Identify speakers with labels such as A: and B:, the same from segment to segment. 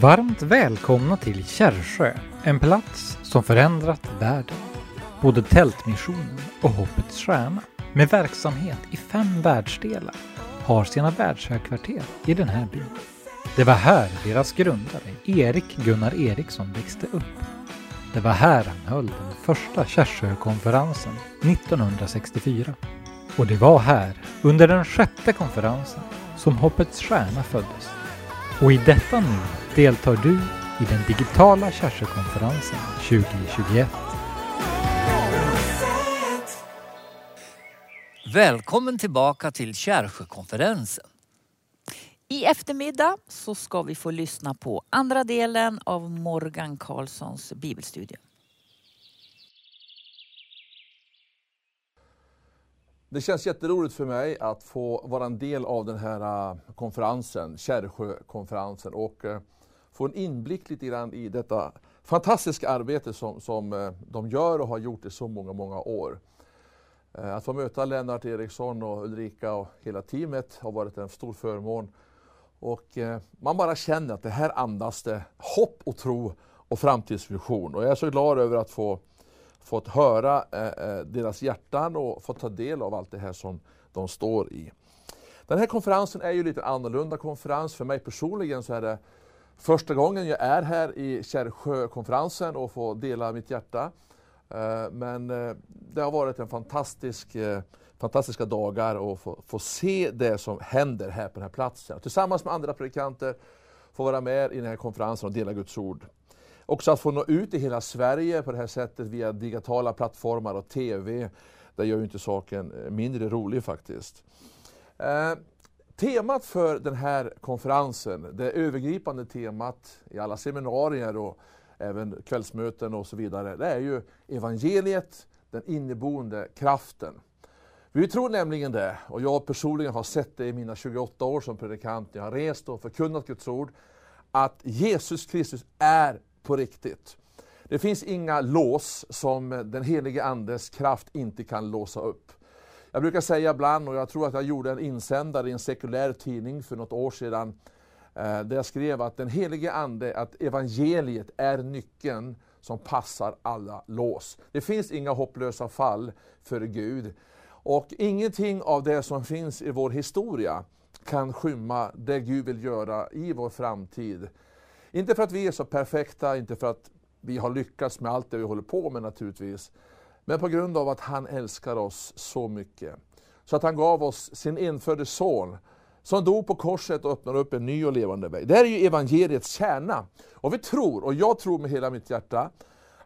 A: Varmt välkomna till Kärrsjö, en plats som förändrat världen. Både Tältmissionen och Hoppets Stjärna, med verksamhet i fem världsdelar, har sina världshögkvarter i den här byn. Det var här deras grundare, Erik Gunnar Eriksson, växte upp. Det var här han höll den första Kärrsjökonferensen 1964. Och det var här, under den sjätte konferensen, som Hoppets Stjärna föddes. Och i detta nu deltar du i den digitala Kärrsjökonferensen 2021.
B: Välkommen tillbaka till Kärrsjökonferensen.
C: I eftermiddag så ska vi få lyssna på andra delen av Morgan Karlssons bibelstudie.
D: Det känns jätteroligt för mig att få vara en del av den här äh, konferensen, Kärrsjökonferensen och äh, få en inblick lite grann i detta fantastiska arbete som, som äh, de gör och har gjort i så många, många år. Att få möta Lennart Eriksson och Ulrika och hela teamet har varit en stor förmån. Och man bara känner att det här andas det hopp och tro och framtidsvision. Och jag är så glad över att få fått höra eh, eh, deras hjärtan och fått ta del av allt det här som de står i. Den här konferensen är ju lite annorlunda konferens. För mig personligen så är det första gången jag är här i Kärrsjökonferensen och får dela mitt hjärta. Eh, men eh, det har varit en fantastisk, fantastiska dagar och få, få se det som händer här på den här platsen. Tillsammans med andra predikanter få vara med i den här konferensen och dela Guds ord. Också att få nå ut i hela Sverige på det här sättet via digitala plattformar och TV. Det gör ju inte saken eh, mindre rolig faktiskt. Eh, temat för den här konferensen, det övergripande temat i alla seminarier och även kvällsmöten och så vidare, det är ju evangeliet, den inneboende kraften. Vi tror nämligen det, och jag personligen har sett det i mina 28 år som predikant, jag har rest och förkunnat Guds ord, att Jesus Kristus är på riktigt. Det finns inga lås som den helige Andes kraft inte kan låsa upp. Jag brukar säga ibland, och jag tror att jag gjorde en insändare i en sekulär tidning för något år sedan, eh, där jag skrev att den helige Ande, att evangeliet är nyckeln som passar alla lås. Det finns inga hopplösa fall för Gud. Och ingenting av det som finns i vår historia kan skymma det Gud vill göra i vår framtid. Inte för att vi är så perfekta, inte för att vi har lyckats med allt det vi håller på med naturligtvis. Men på grund av att han älskar oss så mycket. Så att han gav oss sin enfödde son som dog på korset och öppnade upp en ny och levande väg. Det här är ju evangeliets kärna. Och vi tror, och jag tror med hela mitt hjärta,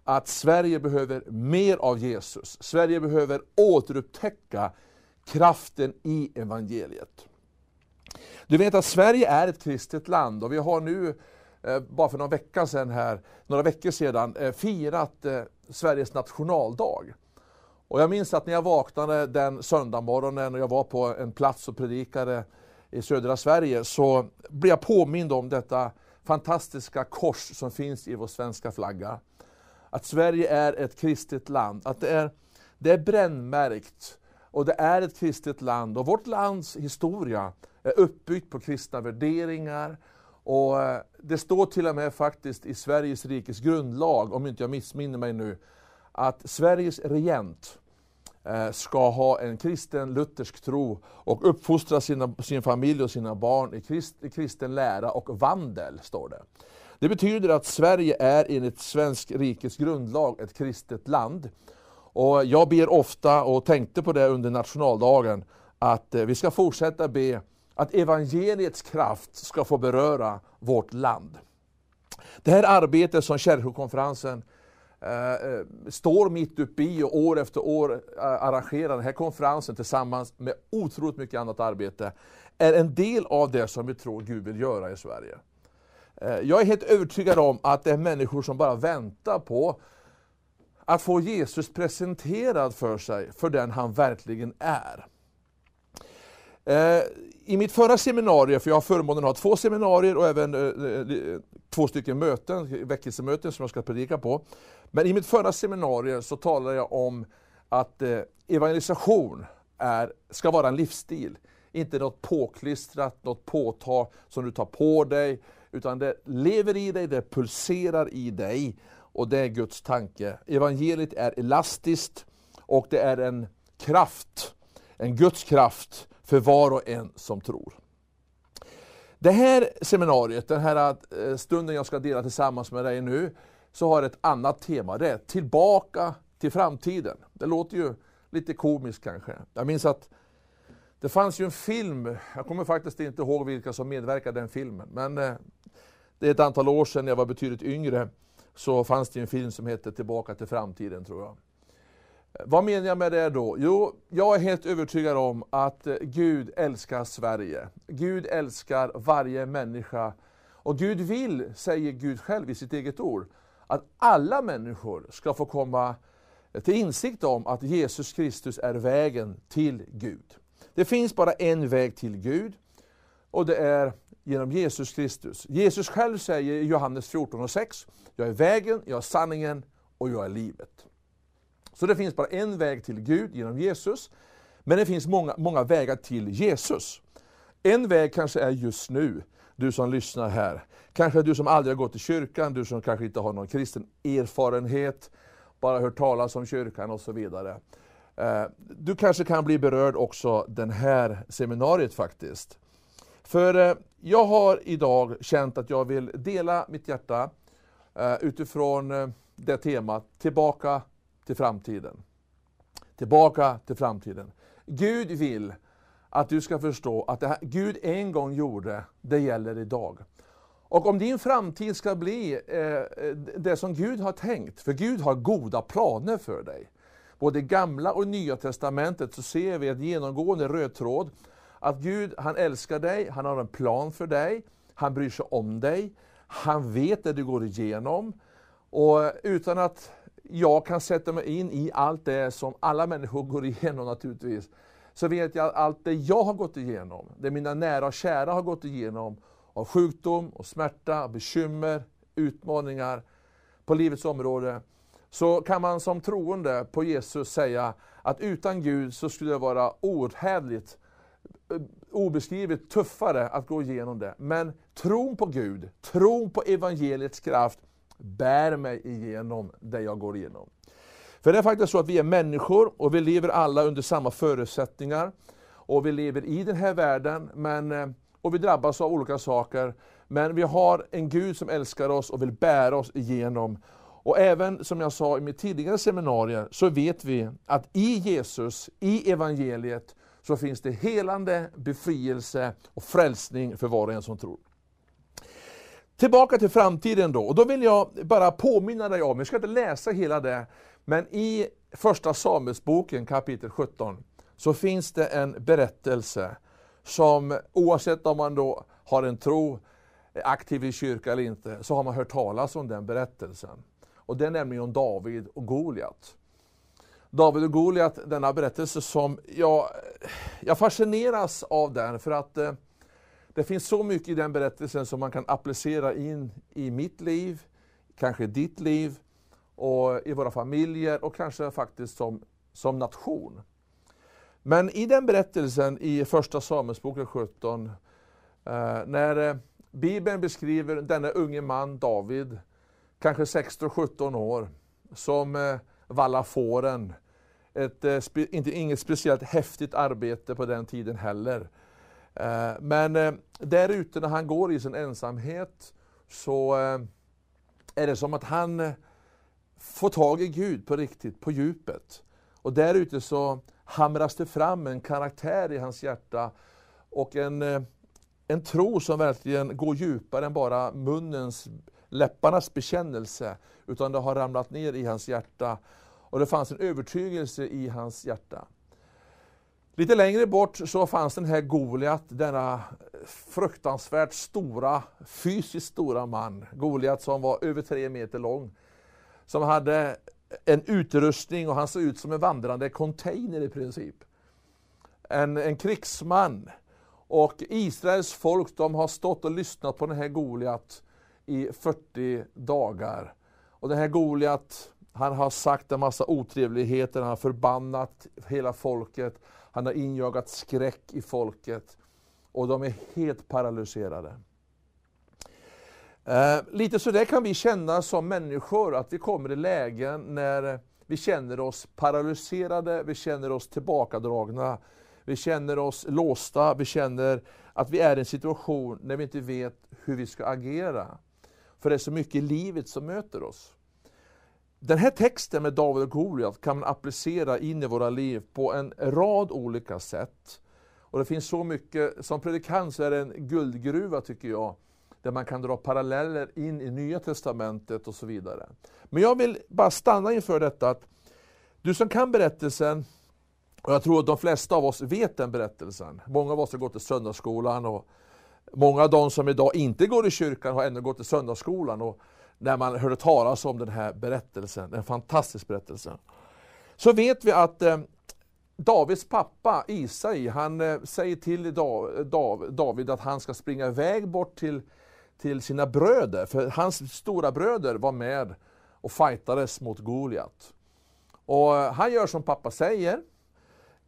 D: att Sverige behöver mer av Jesus. Sverige behöver återupptäcka kraften i evangeliet. Du vet att Sverige är ett kristet land och vi har nu Eh, bara för några veckor sedan här, några veckor sedan eh, firat eh, Sveriges nationaldag. Och jag minns att när jag vaknade den söndagmorgonen och jag var på en plats och predikade i södra Sverige så blev jag påmind om detta fantastiska kors som finns i vår svenska flagga. Att Sverige är ett kristet land, att det är, det är brännmärkt och det är ett kristet land. Och vårt lands historia är uppbyggt på kristna värderingar och eh, det står till och med faktiskt i Sveriges rikes grundlag, om inte jag missminner mig nu, att Sveriges regent eh, ska ha en kristen luthersk tro och uppfostra sina, sin familj och sina barn i, krist, i kristen lära och vandel, står det. Det betyder att Sverige är enligt svensk rikes grundlag ett kristet land. Och jag ber ofta, och tänkte på det under nationaldagen, att eh, vi ska fortsätta be att evangeliets kraft ska få beröra vårt land. Det här arbetet som Kärrhökonferensen eh, eh, står mitt uppe i och år efter år eh, arrangerar den här konferensen tillsammans med otroligt mycket annat arbete, är en del av det som vi tror Gud vill göra i Sverige. Eh, jag är helt övertygad om att det är människor som bara väntar på att få Jesus presenterad för sig, för den han verkligen är. Eh, I mitt förra seminarium, för jag har förmånen att ha två seminarier och även eh, eh, två stycken möten, väckelsemöten som jag ska predika på. Men i mitt förra seminarium så talade jag om att evangelisation är, ska vara en livsstil. inte något påklistrat, något påtag som du tar på dig, utan det lever i dig, det pulserar i dig. Och det är Guds tanke. Evangeliet är elastiskt och det är en kraft, en Guds kraft för var och en som tror. Det här seminariet, den här eh, stunden jag ska dela tillsammans med dig nu, så har ett annat tema. Det är tillbaka till framtiden. Det låter ju lite komiskt kanske. Jag minns att det fanns ju en film, jag kommer faktiskt inte ihåg vilka som medverkade i den filmen, men eh, det är ett antal år sedan jag var betydligt yngre, så fanns det en film som hette Tillbaka till framtiden tror jag. Vad menar jag med det då? Jo, jag är helt övertygad om att eh, Gud älskar Sverige. Gud älskar varje människa. Och Gud vill, säger Gud själv i sitt eget ord, att alla människor ska få komma eh, till insikt om att Jesus Kristus är vägen till Gud. Det finns bara en väg till Gud och det är genom Jesus Kristus. Jesus själv säger i Johannes 14 och 6, jag är vägen, jag är sanningen och jag är livet. Så det finns bara en väg till Gud genom Jesus, men det finns många, många vägar till Jesus. En väg kanske är just nu, du som lyssnar här. Kanske du som aldrig har gått i kyrkan, du som kanske inte har någon kristen erfarenhet, bara hört talas om kyrkan och så vidare. Eh, du kanske kan bli berörd också den här seminariet faktiskt. För eh, jag har idag känt att jag vill dela mitt hjärta eh, utifrån det temat, tillbaka till framtiden. Tillbaka till framtiden. Gud vill att du ska förstå att det här Gud en gång gjorde, det gäller idag. Och om din framtid ska bli eh, det som Gud har tänkt, för Gud har goda planer för dig. Både i gamla och nya testamentet så ser vi ett genomgående röd tråd att Gud han älskar dig, han har en plan för dig, han bryr sig om dig, han vet det du går igenom. Och utan att jag kan sätta mig in i allt det som alla människor går igenom naturligtvis, så vet jag att allt det jag har gått igenom, det mina nära och kära har gått igenom, av sjukdom, och smärta, bekymmer, utmaningar på livets område, så kan man som troende på Jesus säga att utan Gud så skulle det vara outhärdligt, eh, obeskrivligt tuffare att gå igenom det. Men tron på Gud, tron på evangeliets kraft, bär mig igenom det jag går igenom. För det är faktiskt så att vi är människor och vi lever alla under samma förutsättningar. Och vi lever i den här världen men, eh, och vi drabbas av olika saker. Men vi har en Gud som älskar oss och vill bära oss igenom. Och även som jag sa i mitt tidigare seminarium så vet vi att i Jesus, i evangeliet, så finns det helande, befrielse och frälsning för var och en som tror. Tillbaka till framtiden då, och då vill jag bara påminna dig om, jag ska inte läsa hela det, men i första Samuelsboken kapitel 17 så finns det en berättelse som oavsett om man då har en tro, är aktiv i kyrka eller inte, så har man hört talas om den berättelsen. Och det är nämligen om David och Goliat. David och Goliat, denna berättelse som jag, jag fascineras av den för att eh, det finns så mycket i den berättelsen som man kan applicera in i mitt liv, kanske ditt liv, och i våra familjer och kanske faktiskt som, som nation. Men i den berättelsen i Första Samuelsboken 17, eh, när eh, Bibeln beskriver denna unge man David, kanske 16-17 år, som eh, vallar fåren. Ett, inte, inget speciellt häftigt arbete på den tiden heller. Eh, men eh, där ute när han går i sin ensamhet så eh, är det som att han får tag i Gud på riktigt, på djupet. Och där ute så hamras det fram en karaktär i hans hjärta och en, en tro som verkligen går djupare än bara munnens, läpparnas bekännelse, utan det har ramlat ner i hans hjärta. Och det fanns en övertygelse i hans hjärta. Lite längre bort så fanns den här Goliat, denna fruktansvärt stora, fysiskt stora man. Goliat som var över tre meter lång. Som hade en utrustning och han såg ut som en vandrande container i princip. En, en krigsman. Och Israels folk de har stått och lyssnat på den här Goliat i 40 dagar. Och den här Goliat, han har sagt en massa otrevligheter, han har förbannat hela folket. Han har injagat skräck i folket och de är helt paralyserade. Eh, lite så där kan vi känna som människor, att vi kommer i lägen när vi känner oss paralyserade, vi känner oss tillbakadragna, vi känner oss låsta, vi känner att vi är i en situation när vi inte vet hur vi ska agera. För det är så mycket i livet som möter oss. Den här texten med David och Goliat kan man applicera in i våra liv på en rad olika sätt. Och det finns så mycket, som predikant så är det en guldgruva tycker jag, där man kan dra paralleller in i Nya Testamentet och så vidare. Men jag vill bara stanna inför detta att du som kan berättelsen, och jag tror att de flesta av oss vet den berättelsen. Många av oss har gått i söndagsskolan och många av de som idag inte går i kyrkan har ännu gått i söndagsskolan. Och när man hörde talas om den här berättelsen, en fantastisk berättelse, så vet vi att eh, Davids pappa Isai, han eh, säger till David att han ska springa iväg bort till, till sina bröder, för hans stora bröder var med och fightades mot Goliat. Och eh, han gör som pappa säger,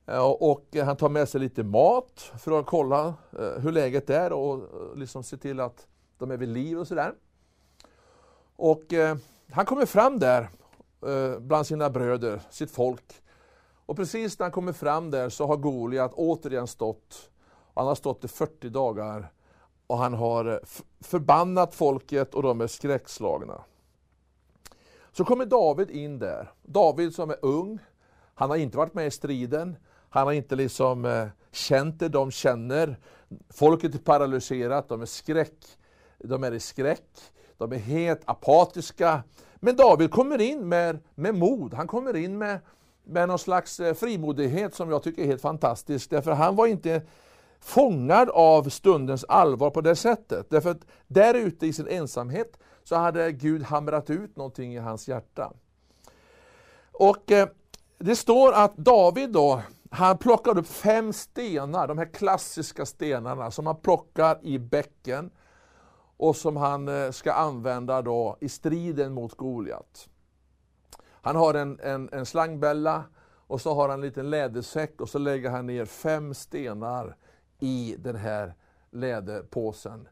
D: eh, och han tar med sig lite mat för att kolla eh, hur läget är och liksom se till att de är vid liv och sådär. Och eh, han kommer fram där eh, bland sina bröder, sitt folk, och precis när han kommer fram där så har Goliat återigen stått. Han har stått i 40 dagar och han har eh, förbannat folket och de är skräckslagna. Så kommer David in där. David som är ung, han har inte varit med i striden, han har inte liksom eh, känt det de känner. Folket är paralyserat, de är skräck, de är i skräck, de är helt apatiska. Men David kommer in med, med mod, han kommer in med, med någon slags eh, frimodighet som jag tycker är helt fantastisk. Därför han var inte fångad av stundens allvar på det sättet. Därför att där ute i sin ensamhet så hade Gud hamrat ut någonting i hans hjärta. Och eh, det står att David då, han plockar upp fem stenar, de här klassiska stenarna som han plockar i bäcken och som han eh, ska använda då i striden mot Goliat. Han har en, en, en slangbälla och så har han en liten lädersäck och så lägger han ner fem stenar i den här läderpåsen.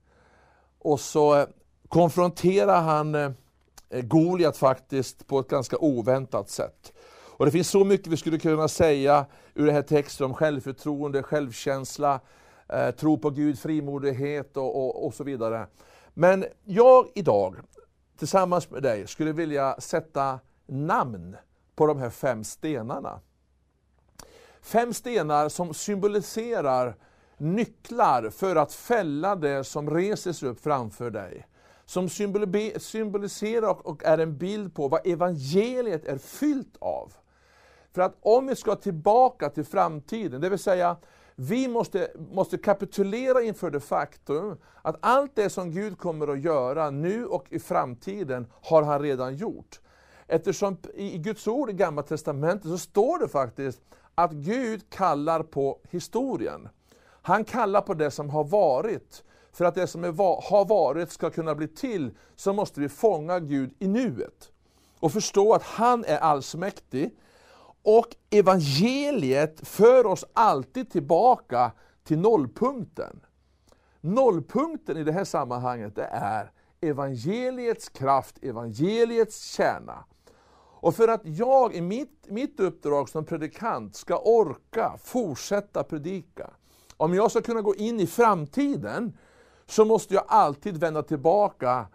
D: Och så eh, konfronterar han eh, Goliat faktiskt på ett ganska oväntat sätt. Och Det finns så mycket vi skulle kunna säga ur den här texten om självförtroende, självkänsla, eh, tro på Gud, frimodighet och, och, och så vidare. Men jag idag, tillsammans med dig, skulle vilja sätta namn på de här fem stenarna. Fem stenar som symboliserar nycklar för att fälla det som reser sig upp framför dig. Som symboliserar och är en bild på vad evangeliet är fyllt av. För att om vi ska tillbaka till framtiden, det vill säga vi måste, måste kapitulera inför det faktum att allt det som Gud kommer att göra nu och i framtiden har han redan gjort. Eftersom i Guds ord i Gamla Testamentet så står det faktiskt att Gud kallar på historien. Han kallar på det som har varit. För att det som är, har varit ska kunna bli till, så måste vi fånga Gud i nuet. Och förstå att han är allsmäktig. Och evangeliet för oss alltid tillbaka till nollpunkten. Nollpunkten i det här sammanhanget det är evangeliets kraft, evangeliets kärna. Och för att jag i mitt, mitt uppdrag som predikant ska orka fortsätta predika, om jag ska kunna gå in i framtiden, så måste jag alltid vända tillbaka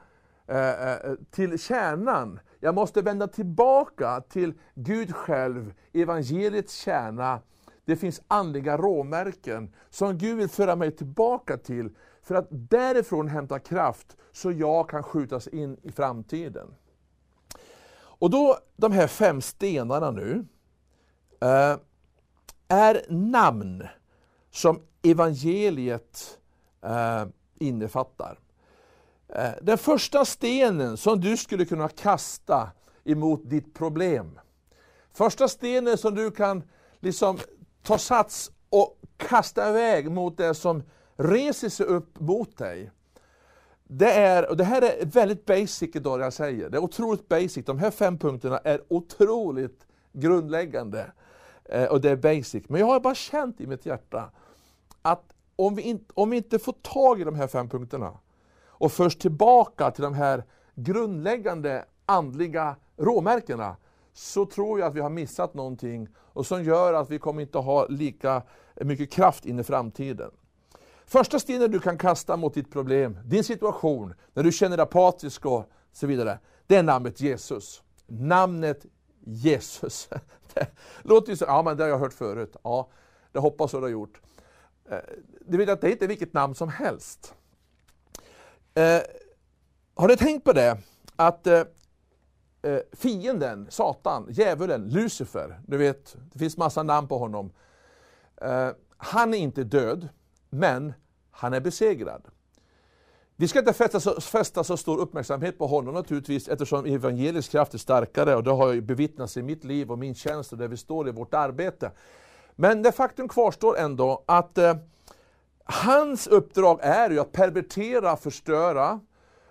D: eh, eh till kärnan. Jag måste vända tillbaka till Gud själv, evangeliets kärna. Det finns andliga råmärken som Gud vill föra mig tillbaka till, för att därifrån hämta kraft, så jag kan skjutas in i framtiden. Och då, de här fem stenarna nu, eh, är namn som evangeliet eh, innefattar. Eh, den första stenen som du skulle kunna kasta emot ditt problem. Första stenen som du kan liksom ta sats och kasta iväg mot det som reser sig upp mot dig. Det, är, och det här är väldigt basic idag, jag säger. Det är otroligt basic. De här fem punkterna är otroligt grundläggande. Eh, och det är basic. Men jag har bara känt i mitt hjärta att om vi, in, om vi inte får tag i de här fem punkterna och förs tillbaka till de här grundläggande andliga råmärkena så tror jag att vi har missat någonting och som gör att vi kommer inte ha lika mycket kraft in i framtiden. Första stenen du kan kasta mot ditt problem, din situation, när du känner dig apatisk och så vidare, det är namnet Jesus. Namnet Jesus. Det låter ju så, ja men det har jag hört förut. Ja, det hoppas jag du har gjort. Eh, du vet att det är inte vilket namn som helst. Eh, har du tänkt på det? Att eh, eh, fienden, Satan, djävulen, Lucifer, du vet, det finns massa namn på honom. Eh, han är inte död, men han är besegrad. Vi ska inte fästa så, fästa så stor uppmärksamhet på honom naturligtvis eftersom evangelisk kraft är starkare och det har jag bevittnats i mitt liv och min tjänst och där vi står i vårt arbete. Men det faktum kvarstår ändå att eh, hans uppdrag är ju att pervertera, förstöra,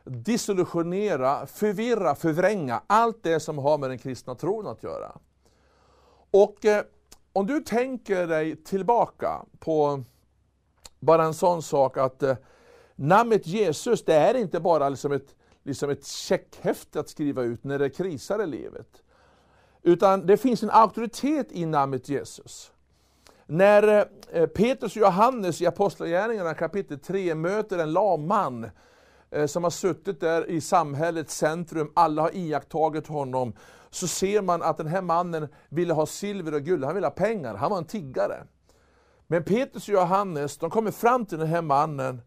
D: disillusionera, förvirra, förvränga allt det som har med den kristna tron att göra. Och eh, om du tänker dig tillbaka på bara en sån sak att eh, namnet Jesus, det är inte bara liksom ett, liksom ett checkhäfte att skriva ut när det krisar i livet. Utan det finns en auktoritet i namnet Jesus. När eh, Petrus och Johannes i Apostlagärningarna kapitel 3 möter en lam man eh, som har suttit där i samhällets centrum, alla har iakttagit honom, så ser man att den här mannen ville ha silver och guld, han ville ha pengar, han var en tiggare. Men Petrus och Johannes, de kommer fram till den här mannen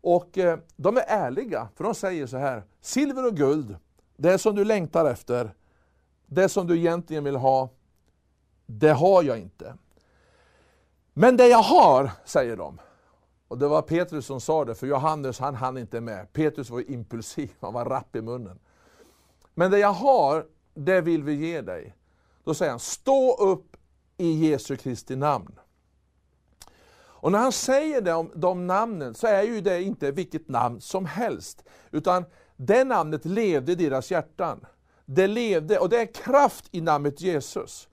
D: och eh, de är ärliga, för de säger så här, silver och guld, det som du längtar efter, det som du egentligen vill ha, det har jag inte. Men det jag har, säger de. Och det var Petrus som sa det, för Johannes han hann inte med. Petrus var impulsiv, han var rapp i munnen. Men det jag har, det vill vi ge dig. Då säger han, stå upp i Jesu Kristi namn. Och när han säger det om de namnen så är ju det inte vilket namn som helst. Utan det namnet levde i deras hjärtan. Det levde, och det är kraft i namnet Jesus.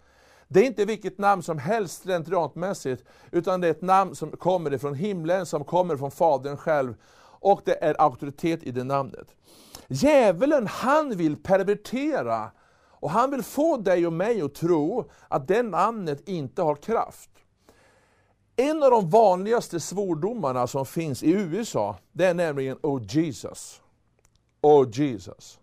D: Det är inte vilket namn som helst slentrianmässigt, utan det är ett namn som kommer ifrån himlen, som kommer från Fadern själv. Och det är auktoritet i det namnet. Djävulen, han vill pervertera, och han vill få dig och mig att tro att det namnet inte har kraft. En av de vanligaste svordomarna som finns i USA, det är nämligen Oh Jesus. Oh Jesus.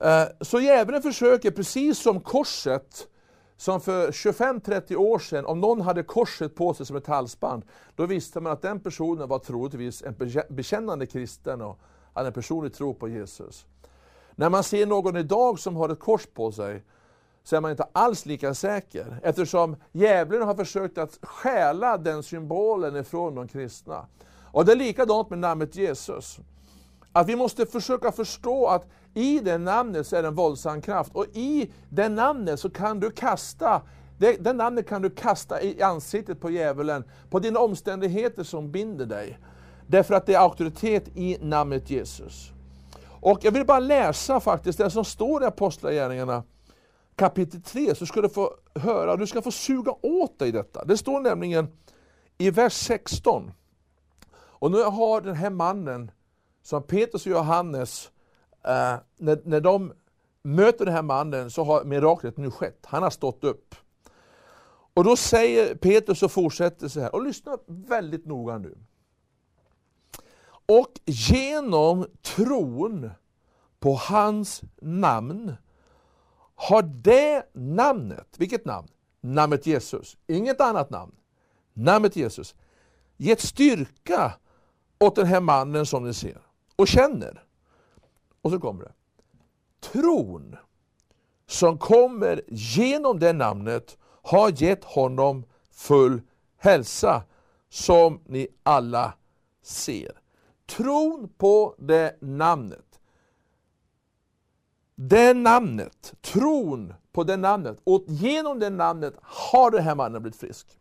D: Eh, så djävulen försöker, precis som korset, som för 25-30 år sedan, om någon hade korset på sig som ett halsband, då visste man att den personen var troligtvis en bekännande kristen och hade en personlig tro på Jesus. När man ser någon idag som har ett kors på sig, så är man inte alls lika säker, eftersom djävulen har försökt att stjäla den symbolen ifrån de kristna. Och det är likadant med namnet Jesus. Att vi måste försöka förstå att i det namnet så är det en våldsam kraft. Och i det namnet så kan du kasta det, det namnet kan du kasta i ansiktet på djävulen, på dina omständigheter som binder dig. Därför att det är auktoritet i namnet Jesus. Och jag vill bara läsa faktiskt det som står i Apostlagärningarna kapitel 3, så ska du få höra, du ska få suga åt dig detta. Det står nämligen i vers 16. Och nu har den här mannen, som Petrus och Johannes, eh, när, när de möter den här mannen så har miraklet nu skett. Han har stått upp. Och då säger Petrus och fortsätter så här, och lyssna väldigt noga nu. Och genom tron på hans namn har det namnet, vilket namn? Namnet Jesus, inget annat namn. Namnet Jesus. Gett styrka åt den här mannen som ni ser och känner. Och så kommer det. Tron som kommer genom det namnet har gett honom full hälsa som ni alla ser. Tron på det namnet det namnet, tron på det namnet, och genom det namnet har den här mannen blivit frisk.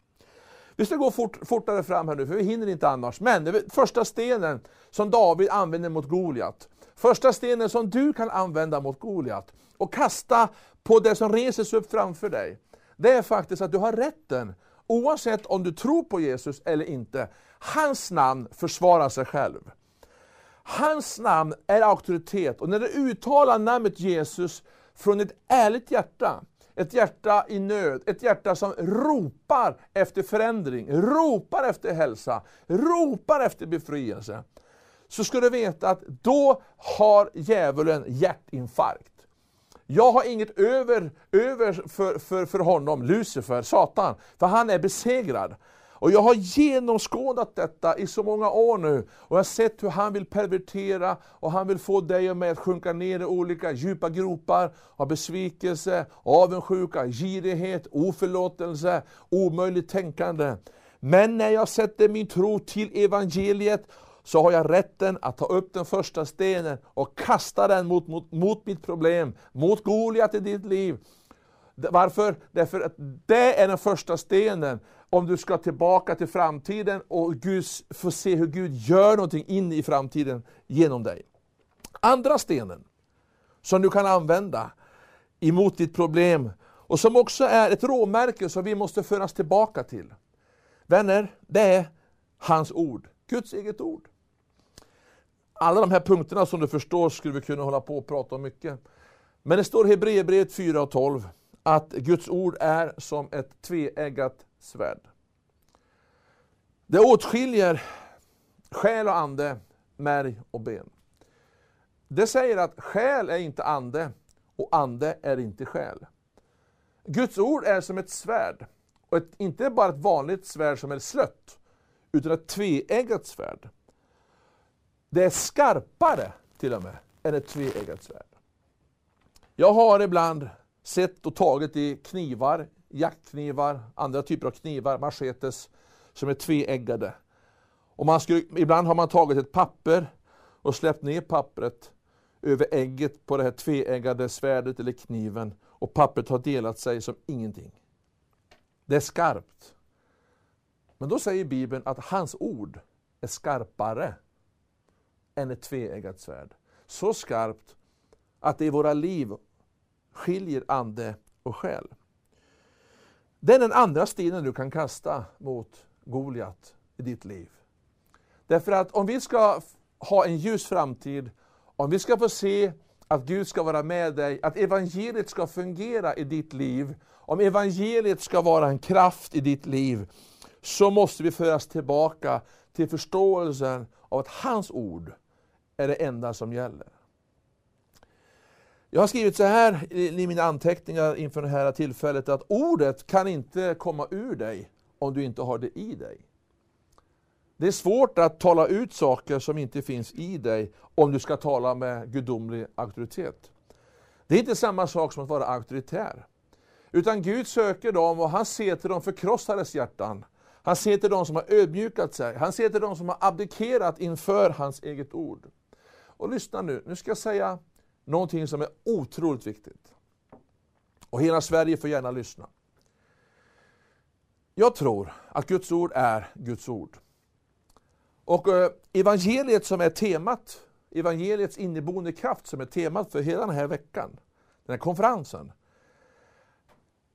D: Vi ska gå fort, fortare fram här nu, för vi hinner inte annars. Men första stenen som David använder mot Goliat. Första stenen som du kan använda mot Goliat och kasta på det som reses upp framför dig. det är faktiskt att du har rätten, oavsett om du tror på Jesus eller inte. Hans namn försvarar sig själv. Hans namn är auktoritet och när du uttalar namnet Jesus från ett ärligt hjärta, ett hjärta i nöd, ett hjärta som ropar efter förändring, ropar efter hälsa, ropar efter befrielse. Så ska du veta att då har djävulen hjärtinfarkt. Jag har inget över, över för, för, för honom, Lucifer, Satan, för han är besegrad. Och jag har genomskådat detta i så många år nu och jag har sett hur han vill pervertera och han vill få dig och mig att sjunka ner i olika djupa gropar av besvikelse, avundsjuka, girighet, oförlåtelse, omöjligt tänkande. Men när jag sätter min tro till evangeliet så har jag rätten att ta upp den första stenen och kasta den mot, mot, mot mitt problem, mot Goliat i ditt liv. Varför? Därför att det är den första stenen om du ska tillbaka till framtiden och Gud, få se hur Gud gör någonting in i framtiden genom dig. Andra stenen som du kan använda emot ditt problem och som också är ett råmärke som vi måste föras tillbaka till. Vänner, det är hans ord, Guds eget ord. Alla de här punkterna som du förstår skulle vi kunna hålla på och prata om mycket. Men det står i Hebreerbrevet 4 och 12 att Guds ord är som ett tveeggat svärd. Det åtskiljer själ och ande, märg och ben. Det säger att själ är inte ande och ande är inte själ. Guds ord är som ett svärd. Och ett, inte bara ett vanligt svärd som är slött, utan ett tveeggat svärd. Det är skarpare till och med än ett tveeggat svärd. Jag har ibland sett och tagit i knivar, jaktknivar, andra typer av knivar, machetes, som är tveeggade. Och man skulle, ibland har man tagit ett papper och släppt ner pappret över ägget på det här tveeggade svärdet eller kniven och pappret har delat sig som ingenting. Det är skarpt. Men då säger Bibeln att hans ord är skarpare än ett tveeggat svärd. Så skarpt att det i våra liv skiljer ande och själ. Det är den andra stenen du kan kasta mot Goliat i ditt liv. Därför att om vi ska ha en ljus framtid, om vi ska få se att Gud ska vara med dig, att evangeliet ska fungera i ditt liv, om evangeliet ska vara en kraft i ditt liv, så måste vi föras tillbaka till förståelsen av att hans ord är det enda som gäller. Jag har skrivit så här i mina anteckningar inför det här tillfället att ordet kan inte komma ur dig om du inte har det i dig. Det är svårt att tala ut saker som inte finns i dig om du ska tala med gudomlig auktoritet. Det är inte samma sak som att vara auktoritär. Utan Gud söker dem och han ser till de förkrossades hjärtan. Han ser till de som har ödmjukat sig. Han ser till de som har abdikerat inför hans eget ord. Och lyssna nu, nu ska jag säga någonting som är otroligt viktigt. Och hela Sverige får gärna lyssna. Jag tror att Guds ord är Guds ord. Och eh, evangeliet som är temat, evangeliets inneboende kraft som är temat för hela den här veckan, den här konferensen,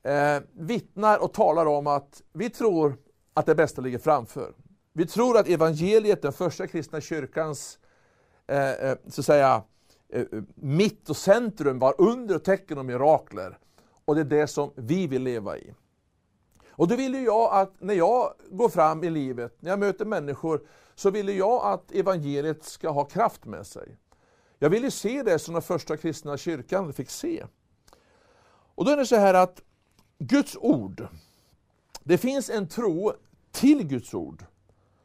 D: eh, vittnar och talar om att vi tror att det bästa ligger framför. Vi tror att evangeliet, den första kristna kyrkans eh, eh så att säga, Eh, eh, mitt och centrum var under och tecken och mirakler. Och det är det som vi vill leva i. Och då vill jag att när jag går fram i livet, när jag möter människor, så vill jag att evangeliet ska ha kraft med sig. Jag vill ju se det som den första kristna kyrkan fick se. Och då är det så här att Guds ord, det finns en tro till Guds ord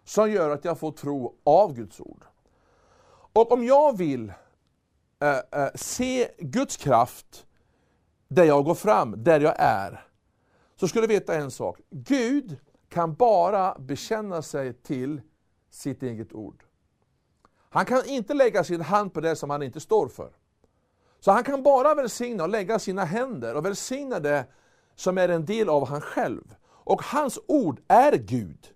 D: som gör att jag får tro av Guds ord. Och om jag vill Eh, eh, se Guds kraft där jag går fram, där jag är, så ska du veta en sak. Gud kan bara bekänna sig till sitt eget ord. Han kan inte lägga sin hand på det som han inte står för. Så han kan bara välsigna och lägga sina händer och välsigna det som är en del av han själv. Och hans ord är Gud.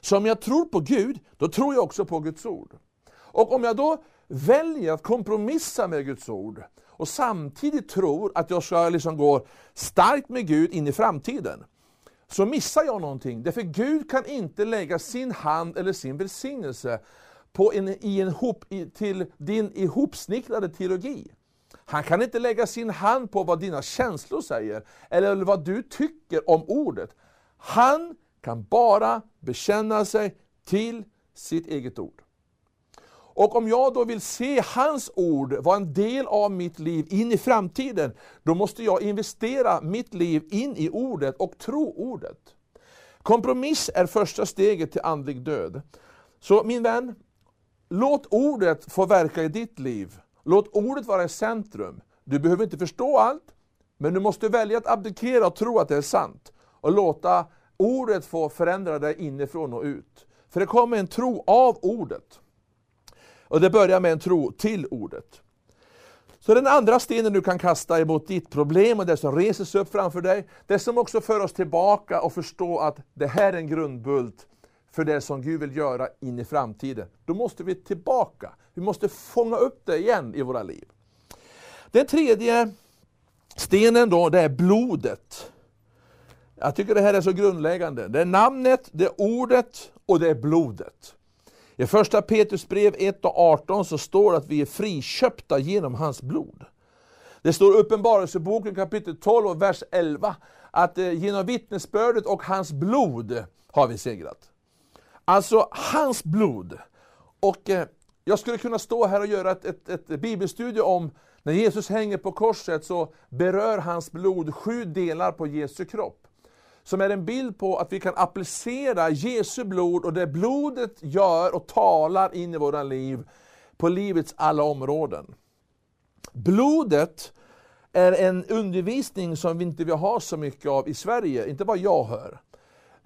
D: Så om jag tror på Gud, då tror jag också på Guds ord. Och om jag då väljer att kompromissa med Guds ord och samtidigt tror att jag ska liksom gå starkt med Gud in i framtiden, så missar jag någonting. Därför Gud kan inte lägga sin hand eller sin välsignelse på en, i en hop, i, till din ihopsnickrade teologi. Han kan inte lägga sin hand på vad dina känslor säger, eller vad du tycker om ordet. Han kan bara bekänna sig till sitt eget ord. Och om jag då vill se hans ord vara en del av mitt liv in i framtiden, då måste jag investera mitt liv in i ordet och tro ordet. Kompromiss är första steget till andlig död. Så min vän, låt ordet få verka i ditt liv. Låt ordet vara i centrum. Du behöver inte förstå allt, men du måste välja att abdikera och tro att det är sant. Och låta ordet få förändra dig inifrån och ut. För det kommer en tro av ordet. Och det börjar med en tro till ordet. Så den andra stenen du kan kasta emot ditt problem och det som reser sig upp framför dig, det som också för oss tillbaka och förstå att det här är en grundbult för det som Gud vill göra in i framtiden. Då måste vi tillbaka. Vi måste fånga upp det igen i våra liv. Den tredje stenen då, det är blodet. Jag tycker det här är så grundläggande. Det är namnet, det är ordet och det är blodet. I första Petrus brev 1 och 18 så står det att vi är friköpta genom hans blod. Det står i Uppenbarelseboken kapitel 12 och vers 11 att eh, genom vittnesbördet och hans blod har vi segrat. Alltså hans blod. Och eh, jag skulle kunna stå här och göra ett, ett, ett bibelstudie om när Jesus hänger på korset så berör hans blod sju delar på Jesu kropp som är en bild på att vi kan applicera Jesu blod och det blodet gör och talar in i våra liv på livets alla områden. Blodet är en undervisning som vi inte vill ha så mycket av i Sverige, inte vad jag hör.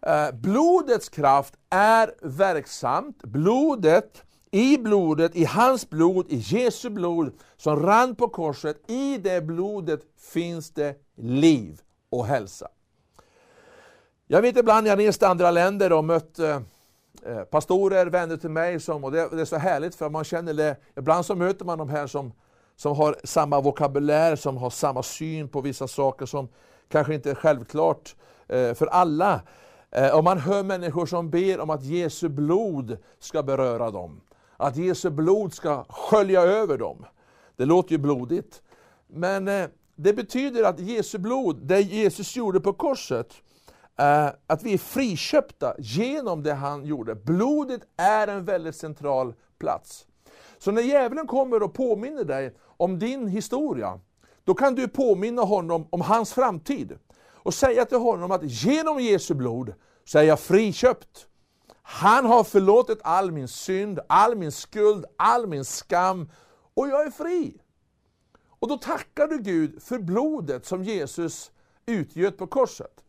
D: Eh, blodets kraft är verksamt. Blodet, i blodet, i hans blod, i Jesu blod som rann på korset, i det blodet finns det liv och hälsa. Jag vet ibland, jag rest i andra länder och mött eh, eh, pastorer, vänner till mig, som, och det, det, är så härligt för man känner det, ibland så möter man de här som, som har samma vokabulär, som har samma syn på vissa saker som kanske inte är självklart eh, för alla. Eh, och man hör människor som ber om att Jesu blod ska beröra dem. Att Jesu blod ska skölja över dem. Det låter ju blodigt. Men eh, det betyder att Jesu blod, det Jesus gjorde på korset, Eh, att vi är friköpta genom det han gjorde. Blodet är en väldigt central plats. Så när djävulen kommer och påminner dig om din historia, då kan du påminna honom om hans framtid. Och säga till honom att genom Jesu blod så är jag friköpt. Han har förlåtit all min synd, all min skuld, all min skam och jag är fri. Och då tackar du Gud för blodet som Jesus utgöt på korset.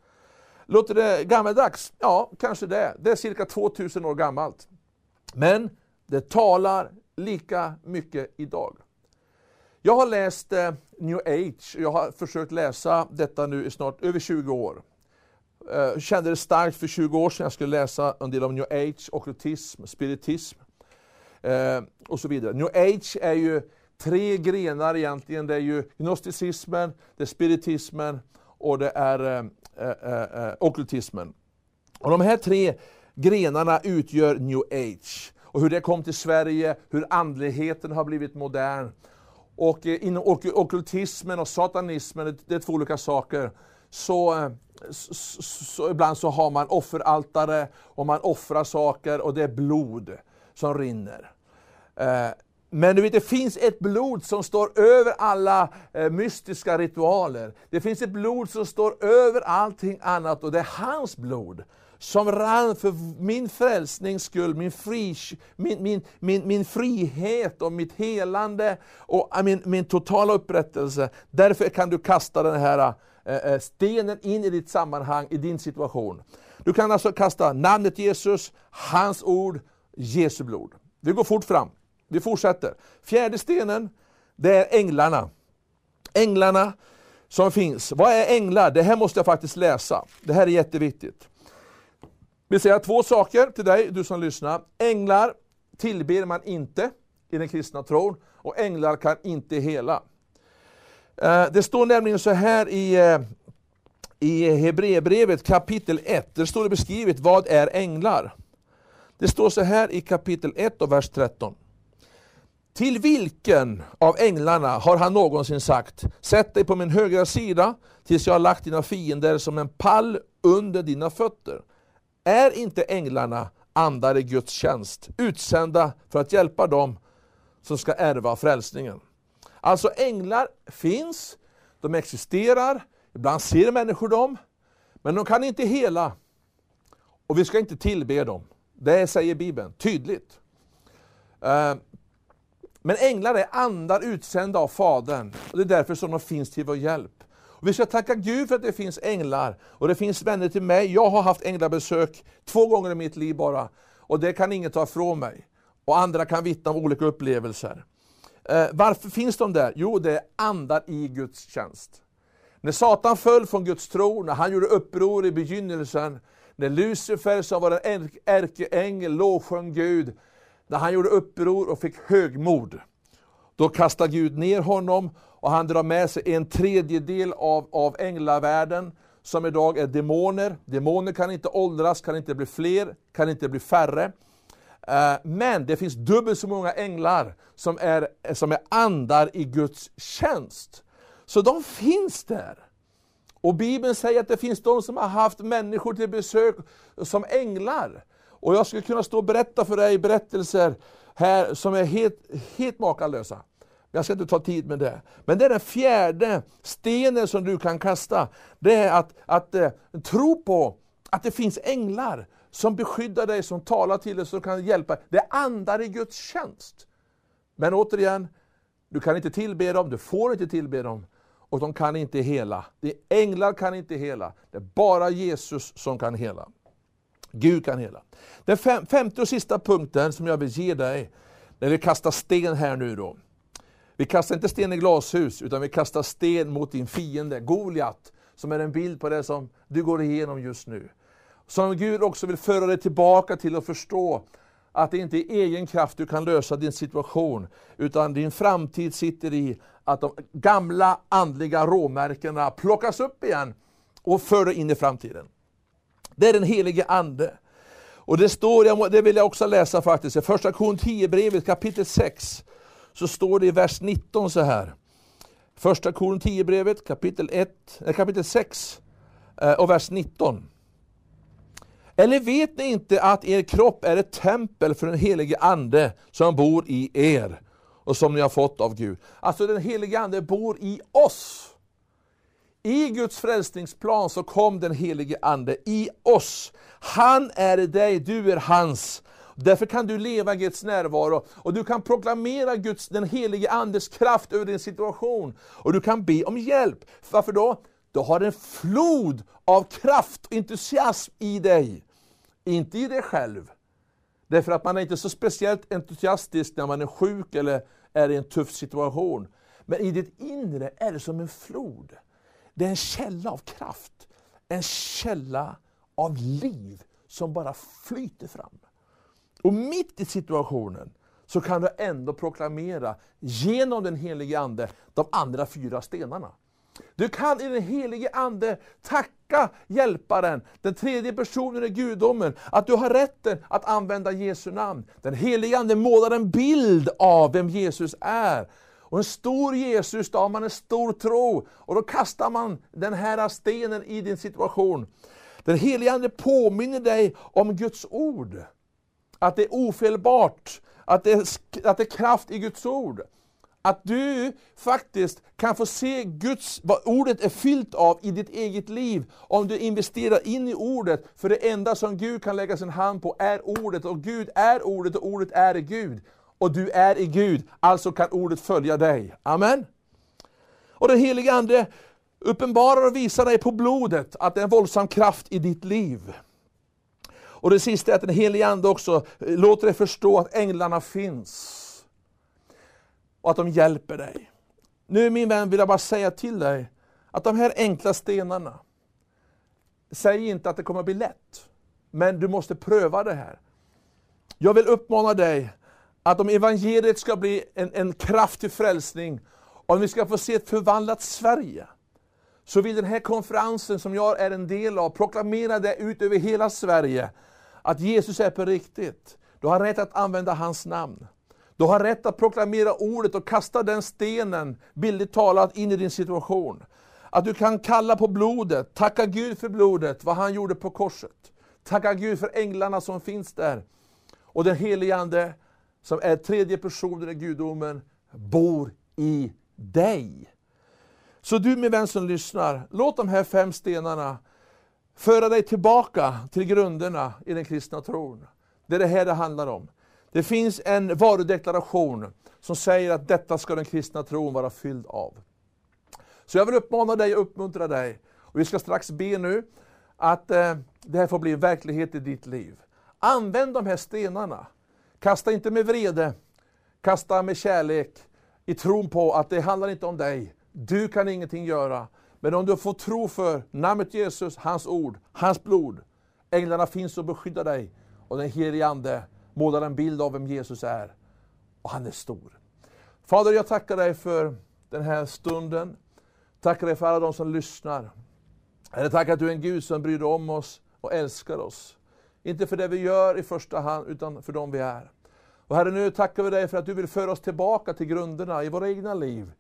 D: Låter det gammaldags? Ja, kanske det. Det är cirka 2000 år gammalt. Men det talar lika mycket idag. Jag har läst eh, New Age, jag har försökt läsa detta nu i snart över 20 år. Jag eh, kände det starkt för 20 år sedan jag skulle läsa en del om New Age, okkultism, spiritism eh, och så vidare. New Age är ju tre grenar egentligen. Det är ju gnosticismen, det är spiritismen och det är eh eh, eh, eh, okkultismen. Och de här tre grenarna utgör new age. Och hur det kom till Sverige, hur andligheten har blivit modern. Och eh, inom okkultismen och satanismen, det är två olika saker. Så, eh, så, så, ibland så har man offeraltare och man offrar saker och det är blod som rinner. Eh, men du vet, det finns ett blod som står över alla eh, mystiska ritualer. Det finns ett blod som står över allting annat och det är hans blod som rann för min frälsnings skull, min, fri, min, min, min, min frihet och mitt helande och min, min totala upprättelse. Därför kan du kasta den här eh, eh, stenen in i ditt sammanhang, i din situation. Du kan alltså kasta namnet Jesus, hans ord, Jesu blod. Vi går fort fram. Vi fortsätter. Fjärde stenen, det är änglarna. Änglarna som finns. Vad är änglar? Det här måste jag faktiskt läsa. Det här är jätteviktigt. Vi säger två saker till dig, du som lyssnar. Änglar tillber man inte i den kristna tron och änglar kan inte hela. Eh, det står nämligen så här i, eh, i Hebreerbrevet kapitel 1. Där står det beskrivet vad är änglar. Det står så här i kapitel 1 och vers 13. Till vilken av änglarna har han någonsin sagt, sätt dig på min högra sida tills jag har lagt dina fiender som en pall under dina fötter? Är inte änglarna andar i Guds tjänst, utsända för att hjälpa dem som ska ärva frälsningen? Alltså änglar finns, de existerar, ibland ser människor dem, men de kan inte hela. Och vi ska inte tillbe dem. Det säger Bibeln tydligt. Eh, men änglar är andar utsända av Fadern. Och det är därför som de finns till vår hjälp. Och vi ska tacka Gud för att det finns änglar. Och det finns vänner till mig. Jag har haft änglabesök två gånger i mitt liv bara. Och det kan ingen ta ifrån mig. Och andra kan vittna om olika upplevelser. Eh, varför finns de där? Jo, det är andar i Guds tjänst. När Satan föll från Guds tro, när han gjorde uppror i begynnelsen, när Lucifer som var en ärkeängel lovsjöng Gud, när han gjorde uppror och fick högmod, då kastade Gud ner honom och han drar med sig en tredjedel av, av änglavärlden som idag är demoner. Demoner kan inte åldras, kan inte bli fler, kan inte bli färre. Eh, men det finns dubbelt så många änglar som är, som är andar i Guds tjänst. Så de finns där. Och Bibeln säger att det finns de som har haft människor till besök som änglar. Och jag skulle kunna stå och berätta för dig berättelser här som är helt, helt makalösa. Jag ska inte ta tid med det. Men det är den fjärde stenen som du kan kasta. Det är att, att eh, tro på att det finns änglar som beskyddar dig, som talar till dig, som kan hjälpa. Det är andar i Guds tjänst. Men återigen, du kan inte tillbe dem, du får inte tillbe dem. Och de kan inte hela. Det änglar kan inte hela. Det är bara Jesus som kan hela. Gud kan hela. Den fem, femte och sista punkten som jag vill ge dig, när vi kastar sten här nu då. Vi kastar inte sten i glashus, utan vi kastar sten mot din fiende, Goliat, som är en bild på det som du går igenom just nu. Som Gud också vill föra dig tillbaka till att förstå att det inte är i egen kraft du kan lösa din situation, utan din framtid sitter i att de gamla andliga råmärkena plockas upp igen och för dig in i framtiden. Det är den helige Ande. Och det står, det vill jag också läsa faktiskt, i första Korinthierbrevet kapitel 6, så står det i vers 19 så här. Första Korinthierbrevet kapitel, 1, eh, kapitel 6 eh, och vers 19. Eller vet ni inte att er kropp är ett tempel för den helige Ande som bor i er och som ni har fått av Gud? Alltså den helige Ande bor i oss. I Guds frälsningsplan så kom den helige Ande i oss. Han är i dig, du är hans. Därför kan du leva i Guds närvaro och du kan proklamera Guds, den helige Andes kraft över din situation. Och du kan be om hjälp. Varför då? Du har en flod av kraft och entusiasm i dig. Inte i dig själv. Därför att man är inte så speciellt entusiastisk när man är sjuk eller är i en tuff situation. Men i ditt inre är det som en flod. Det är en källa av kraft. En källa av liv som bara flyter fram. Och mitt i situationen så kan du ändå proklamera genom den helige Ande de andra fyra stenarna. Du kan i den helige Ande tacka hjälparen, den tredje personen i gudomen, att du har rätten att använda Jesu namn. Den helige Ande målar en bild av vem Jesus är. Och en stor Jesus, då har man en stor tro. Och då kastar man den här stenen i din situation. Den helige Ande påminner dig om Guds ord. Att det är ofelbart, att det är, att det är kraft i Guds ord. Att du faktiskt kan få se Guds, vad ordet är fyllt av i ditt eget liv, om du investerar in i ordet. För det enda som Gud kan lägga sin hand på är ordet, och Gud är ordet, och ordet är Gud. Och du är i Gud, alltså kan ordet följa dig. Amen. Och den helige Ande uppenbarar och visar dig på blodet att det är en våldsam kraft i ditt liv. Och det sista är att den helige Ande också eh, låter dig förstå att änglarna finns. Och att de hjälper dig. Nu min vän vill jag bara säga till dig att de här enkla stenarna, säg inte att det kommer att bli lätt. Men du måste pröva det här. Jag vill uppmana dig att om evangeliet ska bli en, en kraft till frälsning, Om vi ska få se ett förvandlat Sverige, så vill den här konferensen som jag är en del av proklamera det ut över hela Sverige, att Jesus är på riktigt. Du har rätt att använda hans namn. Du har rätt att proklamera ordet och kasta den stenen, bildligt talat, in i din situation. Att du kan kalla på blodet, tacka Gud för blodet, vad han gjorde på korset. Tacka Gud för änglarna som finns där. Och den helige Ande, som är tredje personen i gudomen, bor i dig. Så du min vän som lyssnar, låt de här fem stenarna föra dig tillbaka till grunderna i den kristna tron. Det är det här det handlar om. Det finns en varudeklaration som säger att detta ska den kristna tron vara fylld av. Så jag vill uppmana dig och uppmuntra dig, och vi ska strax be nu, att eh, det här får bli verklighet i ditt liv. Använd de här stenarna. Kasta inte med vrede, kasta med kärlek, i tron på att det handlar inte om dig. Du kan ingenting göra. Men om du får tro för namnet Jesus, hans ord, hans blod. Änglarna finns och beskyddar dig. Och den helige Ande målar en bild av vem Jesus är. Och han är stor. Fader, jag tackar dig för den här stunden. Tackar dig för alla de som lyssnar. Herre, tackar att du är en Gud som bryr dig om oss och älskar oss. Inte för det vi gör i första hand, utan för dem vi är. Och Herre, nu tackar vi dig för att du vill föra oss tillbaka till grunderna i våra egna liv.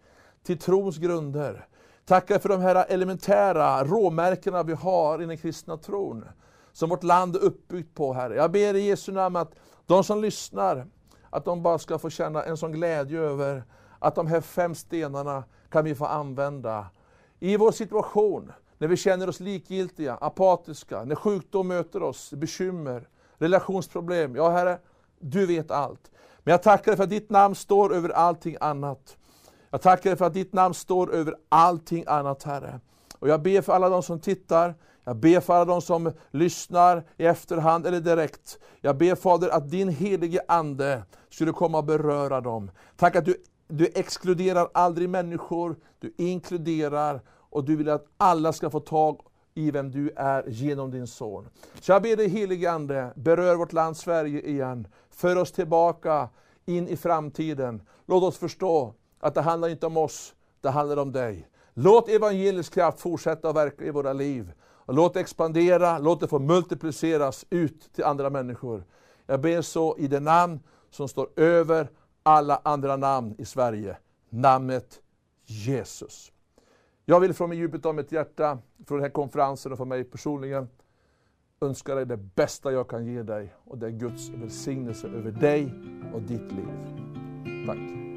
D: Till trons grunder. Tackar för de här elementära råmärkena vi har i den kristna tron. Som vårt land är uppbyggt på, Herre. Jag ber i Jesu namn att de som lyssnar, att de bara ska få känna en sån glädje över att de här fem stenarna kan vi få använda i vår situation, när vi känner oss likgiltiga, apatiska, när sjukdom möter oss, bekymmer, relationsproblem. Ja, Herre, du vet allt. Men jag tackar dig för att ditt namn står över allting annat. Jag tackar dig för att ditt namn står över allting annat, Herre. Och jag ber för alla de som tittar, jag ber för alla de som lyssnar i efterhand eller direkt. Jag ber Fader att din helige Ande skulle komma och beröra dem. Tack att du, du exkluderar aldrig människor, du inkluderar och du vill att alla ska få tag i vem du är genom din son. Så jag ber dig helige Ande, berör vårt land Sverige igen. För oss tillbaka in i framtiden. Låt oss förstå att det handlar inte om oss, det handlar om dig. Låt evangelisk kraft fortsätta att verka i våra liv. Och låt det expandera, låt det få multipliceras ut till andra människor. Jag ber så i det namn som står över alla andra namn i Sverige. Namnet Jesus. Jag vill från djupet av mitt hjärta, från den här konferensen och från mig personligen, önska dig det bästa jag kan ge dig. Och det är Guds välsignelse över dig och ditt liv. Tack.